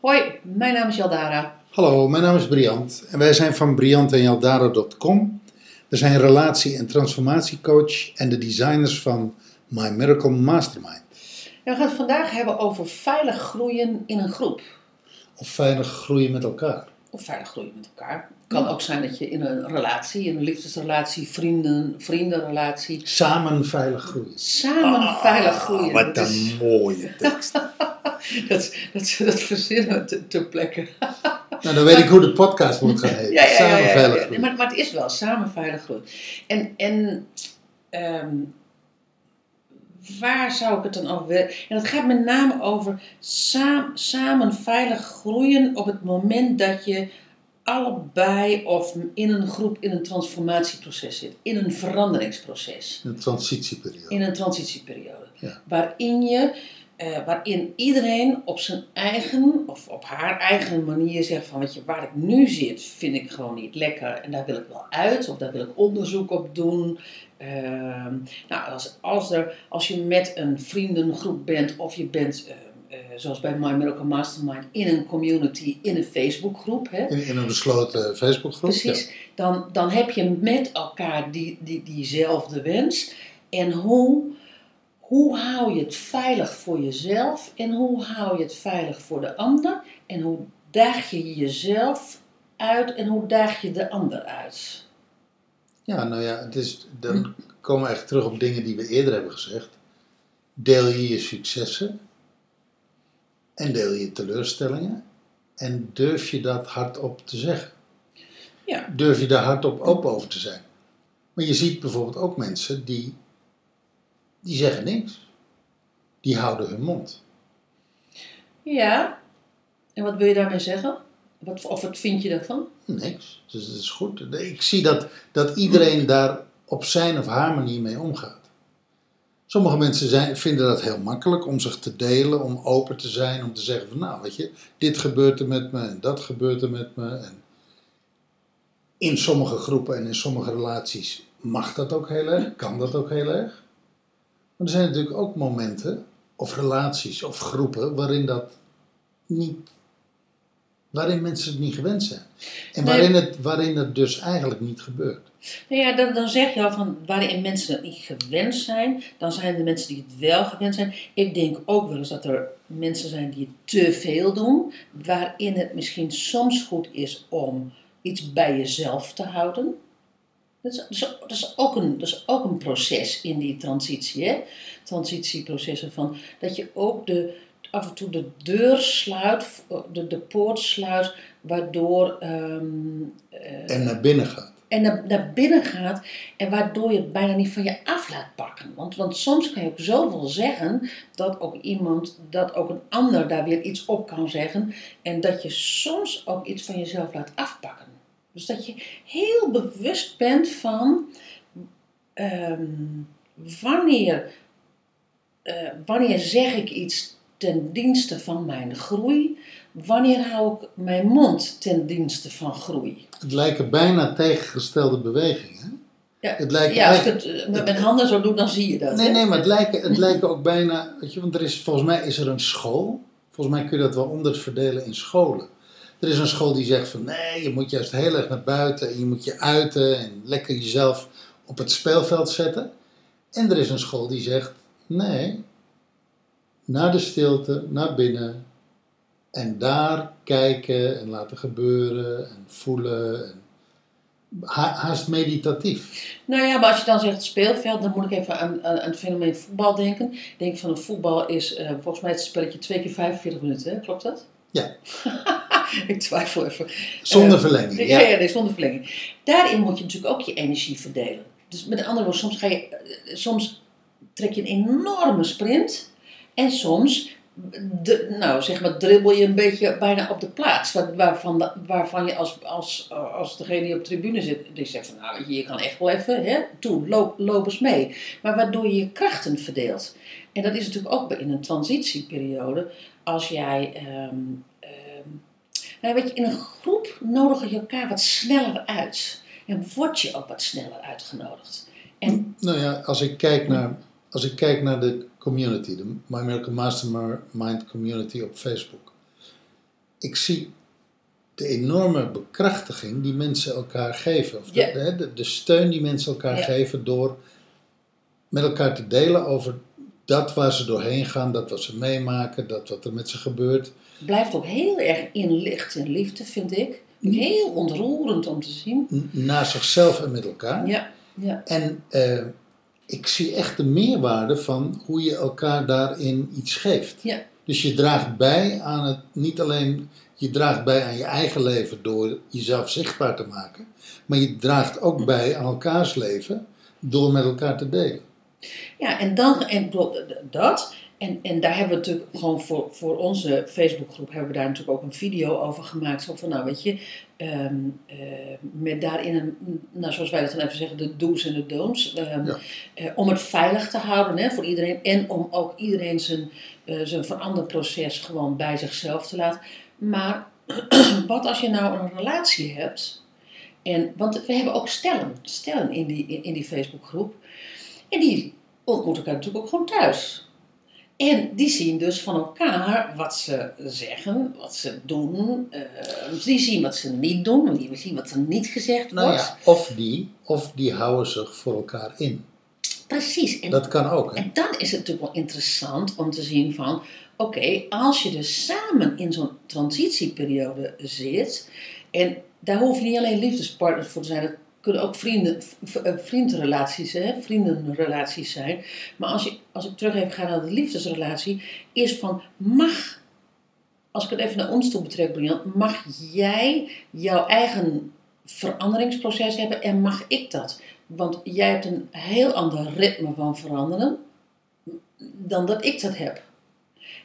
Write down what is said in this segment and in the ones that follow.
Hoi, mijn naam is Jaldara. Hallo, mijn naam is Briant en wij zijn van briantenjaldara.com. We zijn relatie- en transformatiecoach en de designers van My Miracle Mastermind. En we gaan het vandaag hebben over veilig groeien in een groep. Of veilig groeien met elkaar. Of veilig groeien met elkaar. Het kan ook zijn dat je in een relatie, in een liefdesrelatie, vrienden, vriendenrelatie, Samen veilig groeien. samen veilig groeien. Ah, Wat Dat een is- mooie tekst. dat, dat, dat verzinnen we te- ter plekke. nou, dan weet ik hoe de podcast moet gaan heten. Ja, ja, ja, Samen ja, ja, veilig ja. groeien. Maar, maar het is wel samen veilig groeien. En, en ehm, waar zou ik het dan over willen? En het gaat met name over saam, samen veilig groeien op het moment dat je allebei of in een groep in een transformatieproces zit, in een veranderingsproces Een transitieperiode. in een transitieperiode. Ja. Waarin je, eh, waarin iedereen op zijn eigen of op haar eigen manier zegt van weet je, waar ik nu zit vind ik gewoon niet lekker en daar wil ik wel uit of daar wil ik onderzoek op doen. Ehm, nou, als, als, er, als je met een vriendengroep bent of je bent, eh, eh, zoals bij My Miracle Mastermind, in een community, in een Facebookgroep, hè, In, in een besloten Facebookgroep. Precies. Dan, dan heb je met elkaar die, die, diezelfde wens. En hoe, hoe hou je het veilig voor jezelf en hoe hou je het veilig voor de ander? En hoe daag je jezelf uit en hoe daag je de ander uit? Ja. nou ja, het is, dan komen we echt terug op dingen die we eerder hebben gezegd. Deel je je successen en deel je teleurstellingen en durf je dat hardop te zeggen. Ja. Durf je daar hardop open over te zijn. Maar je ziet bijvoorbeeld ook mensen die, die zeggen niks. Die houden hun mond. Ja. En wat wil je daarmee zeggen? Wat, of wat vind je daarvan? Niks. Dus dat is goed. Ik zie dat, dat iedereen daar op zijn of haar manier mee omgaat. Sommige mensen zijn, vinden dat heel makkelijk om zich te delen, om open te zijn, om te zeggen van nou weet je, dit gebeurt er met me en dat gebeurt er met me. En in sommige groepen en in sommige relaties mag dat ook heel erg, kan dat ook heel erg. Maar er zijn natuurlijk ook momenten of relaties of groepen waarin dat niet, waarin mensen het niet gewend zijn. En Nee. waarin, het, waarin het dus eigenlijk niet gebeurt. Nou ja, dan, dan zeg je al van waarin mensen het niet gewend zijn, dan zijn er mensen die het wel gewend zijn. Ik denk ook wel eens dat er mensen zijn die het te veel doen, waarin het misschien soms goed is om iets bij jezelf te houden. Dat is, dat is, ook, een, dat is ook een proces in die transitie, hè? transitieprocessen van dat je ook de, af en toe de deur sluit, de, de poort sluit, waardoor ehm, eh, En naar binnen gaat. en naar, naar binnen gaat en waardoor je het bijna niet van je af laat pakken. Want, want soms kan je ook zoveel zeggen dat ook iemand, dat ook een ander daar weer iets op kan zeggen en dat je soms ook iets van jezelf laat afpakken. Dus dat je heel bewust bent van ehm, wanneer, eh, wanneer zeg ik iets ten dienste van mijn groei, wanneer hou ik mijn mond ten dienste van groei. Het lijken bijna tegengestelde bewegingen. Ja, Het lijkt ja als ik eigenlijk- het eh, met mijn handen zo doe, dan zie je dat. Nee, hè? nee, maar het lijken, het lijken ook bijna. Weet je, want er is, volgens mij is er een school. Volgens mij kun je dat wel onderverdelen in scholen. Er is een school die zegt van nee, je moet juist heel erg naar buiten en je moet je uiten en lekker jezelf op het speelveld zetten. En er is een school die zegt nee, naar de stilte, naar binnen en daar kijken en laten gebeuren en voelen. En ha- haast meditatief. Nou ja, maar als je dan zegt speelveld, dan moet ik even aan het fenomeen voetbal denken. Ik denk van een voetbal is eh, volgens mij het spelletje twee keer 45 minuten, hè? klopt dat? Ja. ik twijfel even. Zonder Eh, verlenging. Ja, ja, nee, zonder verlenging. Daarin moet je natuurlijk ook je energie verdelen. Dus met andere woorden, soms, ga je, eh, soms trek je een enorme sprint en soms nou, zeg maar, dribbel je een beetje bijna op de plaats. Waar- Waarvan, waarvan je als, als, als degene die op de tribune zit, die zegt van nou, je, kan echt wel even, hè, toe, loop, loop eens mee. Maar waardoor je je krachten verdeelt. En dat is natuurlijk ook in een transitieperiode. Als jij, ehm, ehm, nou, weet je, in een groep nodig je elkaar wat sneller uit. En word je ook wat sneller uitgenodigd. En Nou ja, als ik kijk naar, als ik kijk naar de community, de My American Mastermind community op Facebook. Ik zie de enorme bekrachtiging die mensen elkaar geven. Of de, de, steun die mensen elkaar geven door met elkaar te delen over dat waar ze doorheen gaan, dat wat ze meemaken, dat wat er met ze gebeurt. blijft ook heel erg in licht en liefde, vind ik. Heel ontroerend om te zien. N- Naar zichzelf en met elkaar. Ja, ja. En eh, ik zie echt de meerwaarde van hoe je elkaar daarin iets geeft. Ja. Dus je draagt bij aan het, niet alleen, je draagt bij aan je eigen leven door jezelf zichtbaar te maken, maar je draagt ook bij aan elkaars leven door met elkaar te delen. Ja, en dan en dat. En, en daar hebben we natuurlijk gewoon voor, voor onze Facebookgroep hebben we daar natuurlijk ook een video over gemaakt. Zo van, nou weet je, ehm, eh, met daarin, een, nou, zoals wij dat dan even zeggen, de do's en de don'ts. Ehm, Ja. eh, om het veilig te houden hè, voor iedereen. En om ook iedereen zijn, eh, zijn veranderproces gewoon bij zichzelf te laten. Maar wat als je nou een relatie hebt. En, want we hebben ook stellen, stellen in die, in die Facebookgroep. En die ontmoeten elkaar natuurlijk ook gewoon thuis. En die zien dus van elkaar wat ze zeggen, wat ze doen. eh, die zien wat ze niet doen, die zien wat er niet gezegd wordt. Nou ja, of die, of die houden zich voor elkaar in. Precies. En, Dat kan ook. Hè? en dan is het natuurlijk wel interessant om te zien van... Oké, als je dus samen in zo'n transitieperiode zit... En daar hoef je niet alleen liefdespartners voor te zijn. Dat kunnen ook vrienden, eh, vriendrelaties, hè, vriendenrelaties zijn. Maar als, je, als ik terug even ga naar de liefdesrelatie... Is van, mag... Als ik het even naar ons toe betrek, Brian... Mag jij jouw eigen veranderingsproces hebben en mag ik dat? Want jij hebt een heel ander ritme van veranderen dan dat ik dat heb.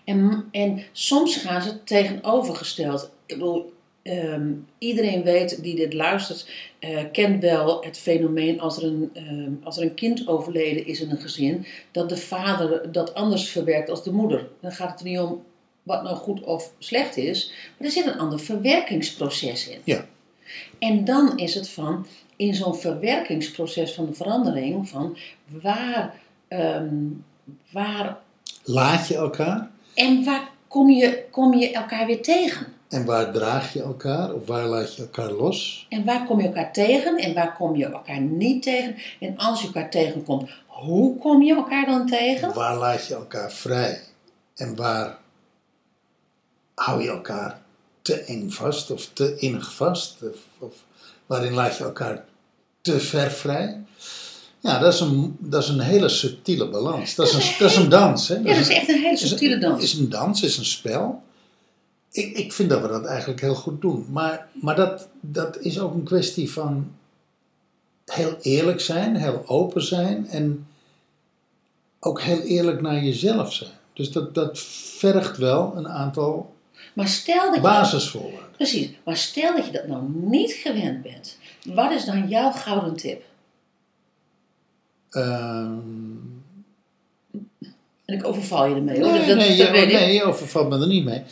En, en soms gaan ze tegenovergesteld. Ik bedoel, ehm, iedereen weet die dit luistert, eh, kent wel het fenomeen als er, een, ehm, als er een kind overleden is in een gezin, dat de vader dat anders verwerkt als de moeder. Dan gaat het er niet om wat nou goed of slecht is, maar er zit een ander verwerkingsproces in. Ja. En dan is het van, in zo'n verwerkingsproces van de verandering, van waar, ehm, waar Laat je elkaar en waar kom je, kom je elkaar weer tegen? En waar draag je elkaar of waar laat je elkaar los? En waar kom je elkaar tegen en waar kom je elkaar niet tegen? En als je elkaar tegenkomt, hoe kom je elkaar dan tegen? Waar laat je elkaar vrij? En waar hou je elkaar te eng vast of te innig vast? Of, of waarin laat je elkaar te ver vrij? Ja, dat is een, dat is een hele subtiele balans. Dat is een, dat is een dans. Hè? Ja, dat is echt een hele subtiele dans. is een dans, is een spel. Ik, ik vind dat we dat eigenlijk heel goed doen. Maar, maar dat, dat is ook een kwestie van heel eerlijk zijn, heel open zijn en ook heel eerlijk naar jezelf zijn. Dus dat, dat vergt wel een aantal Maar stel dat je, basisvoorwaarden. precies, maar stel dat je dat nou niet gewend bent. Wat is dan jouw gouden tip? Ehm, En ik overval je ermee hoor. nee, dat, je, nee, je overvalt me er niet mee.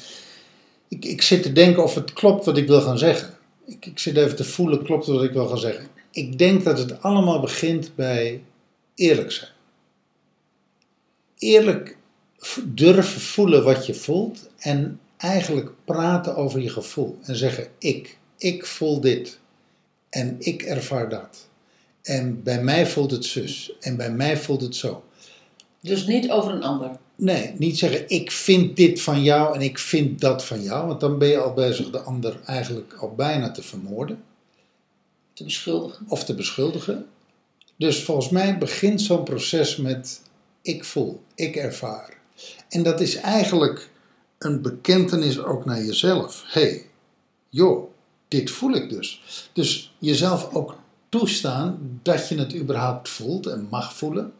Ik, ik zit te denken of het klopt wat ik wil gaan zeggen. Ik, ik zit even te voelen, klopt wat ik wil gaan zeggen. Ik denk dat het allemaal begint bij eerlijk zijn. Eerlijk durven voelen wat je voelt en eigenlijk praten over je gevoel. En zeggen ik, ik voel dit en ik ervaar dat. En bij mij voelt het zus en bij mij voelt het zo. Dus niet over een ander. Nee, niet zeggen ik vind dit van jou en ik vind dat van jou. Want dan ben je al bezig de ander eigenlijk al bijna te vermoorden Te beschuldigen. of te beschuldigen. Dus volgens mij begint zo'n proces met ik voel, ik ervaar. En dat is eigenlijk een bekentenis ook naar jezelf. Hé, hey, joh, dit voel ik dus. Dus jezelf ook toestaan dat je het überhaupt voelt en mag voelen.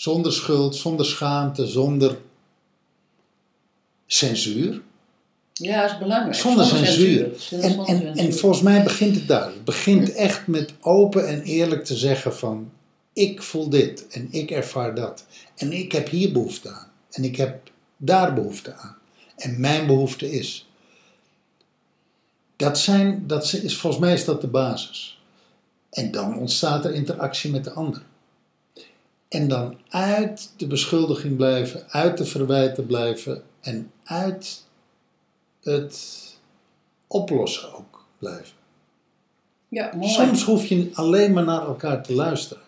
Zonder schuld, zonder schaamte, zonder censuur. Ja, dat is belangrijk. Zonder censuur. En, en, volgens mij begint het daar. Het begint echt met open en eerlijk te zeggen van... Ik voel dit en ik ervaar dat. En ik heb hier behoefte aan. En ik heb daar behoefte aan. En mijn behoefte is... Dat, zijn, dat is, volgens mij is dat de basis. En dan ontstaat er interactie met de ander. En dan uit de beschuldiging blijven, uit de verwijten blijven en uit het oplossen ook blijven. Ja, mooi. Soms hoef je alleen maar naar elkaar te luisteren.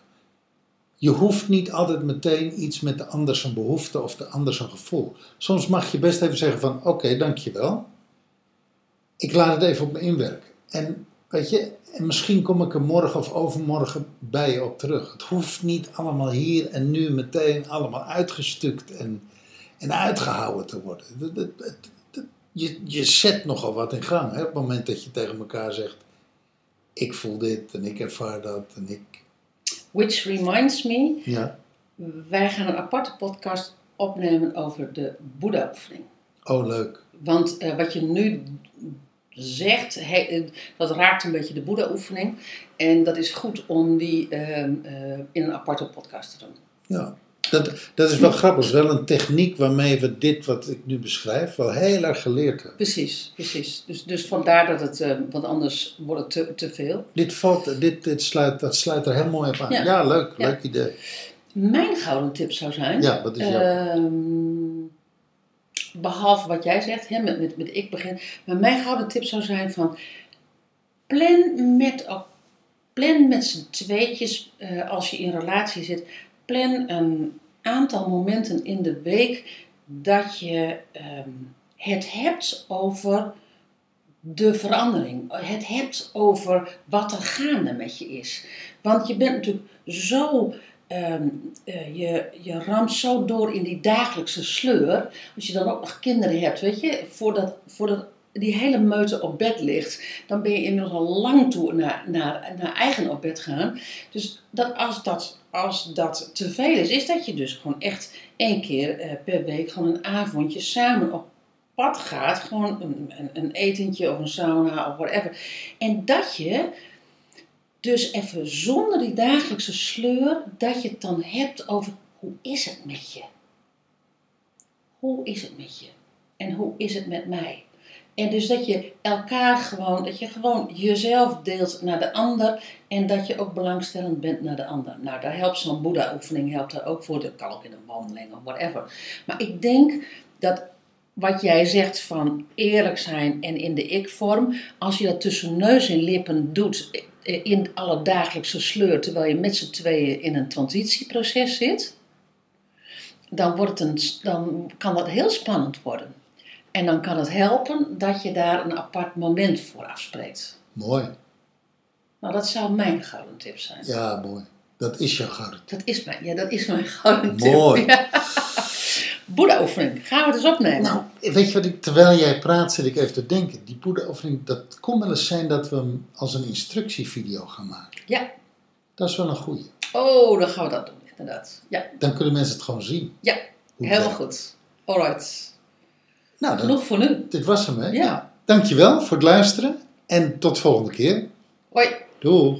Je hoeft niet altijd meteen iets met de ander zijn behoefte of de ander zijn gevoel. Soms mag je best even zeggen van oké, dankjewel. Ik laat het even op me inwerken. En weet je, en misschien kom ik er morgen of overmorgen bij je op terug. Het hoeft niet allemaal hier en nu meteen allemaal uitgestukt en, en uitgehouden te worden. Je, je zet nogal wat in gang hè, op het moment dat je tegen elkaar zegt: Ik voel dit en ik ervaar dat en ik. Which reminds me, Ja, wij gaan een aparte podcast opnemen over de Boeddha-oefening. oh leuk. Want eh, wat je nu zegt, he- dat raakt een beetje de Boeddha-oefening. En dat is goed om die ehm, eh, in een aparte podcast te doen. Ja, dat, dat is wel grappig. Het is wel een techniek waarmee we dit wat ik nu beschrijf wel heel erg geleerd hebben. Precies, precies. Dus, dus vandaar dat het, eh, want anders wordt het te, te veel. Dit, valt, dit, dit sluit, dat sluit er heel mooi op aan. Ja, Ja. leuk, Ja. leuk idee. Mijn gouden tip zou zijn. Ja, wat is jouw... Behalve wat jij zegt, hè, met, met, met ik begin. Maar mijn gouden tip zou zijn van... Plan met, plan met z'n tweetjes, eh, als je in relatie zit... Plan een aantal momenten in de week dat je ehm, het hebt over de verandering. Het hebt over wat er gaande met je is. Want je bent natuurlijk zo ehm, eh, je, je ramt zo door in die dagelijkse sleur. Als je dan ook nog kinderen hebt, weet je, voordat, voordat die hele meute op bed ligt, dan ben je inmiddels al lang toe naar, naar, naar eigen op bed gaan. Dus dat als, dat als dat te veel is, is dat je dus gewoon echt één keer eh, per week gewoon een avondje samen op pad gaat. Gewoon een, een, een etentje of een sauna of whatever. En dat je dus even zonder die dagelijkse sleur, dat je het dan hebt over hoe is het met je? Hoe is het met je? En hoe is het met mij? En dus dat je elkaar gewoon, dat je gewoon jezelf deelt naar de ander en dat je ook belangstellend bent naar de ander. Nou, daar helpt zo'n Boeddha-oefening helpt daar ook voor. Dat kan ook in een wandeling of whatever. Maar ik denk dat wat jij zegt van eerlijk zijn en in de ik-vorm, als je dat tussen neus en lippen doet in alle dagelijkse sleur, terwijl je met z'n tweeën in een transitieproces zit, dan, wordt het een, dan kan dat heel spannend worden. En dan kan het helpen dat je daar een apart moment voor afspreekt. Mooi. Nou, dat zou mijn gouden tip zijn. Ja, mooi. Dat is jouw gouden tip. Dat is mijn, ja, dat is mijn gouden tip. Mooi. Ja. Boeddha-oefening, gaan we het eens opnemen? Nou, weet je wat ik, terwijl jij praat, zit ik even te denken. Die poederoefening, dat kon wel eens zijn dat we hem als een instructievideo gaan maken. Ja. Dat is wel een goeie. Oh, dan gaan we dat doen, inderdaad. Ja, Dan kunnen mensen het gewoon zien. Ja, helemaal goed. Alright. Nou, dan, Genoeg voor nu. dit was hem, hè? Ja. Dankjewel voor het luisteren en tot volgende keer. Hoi. Doeg!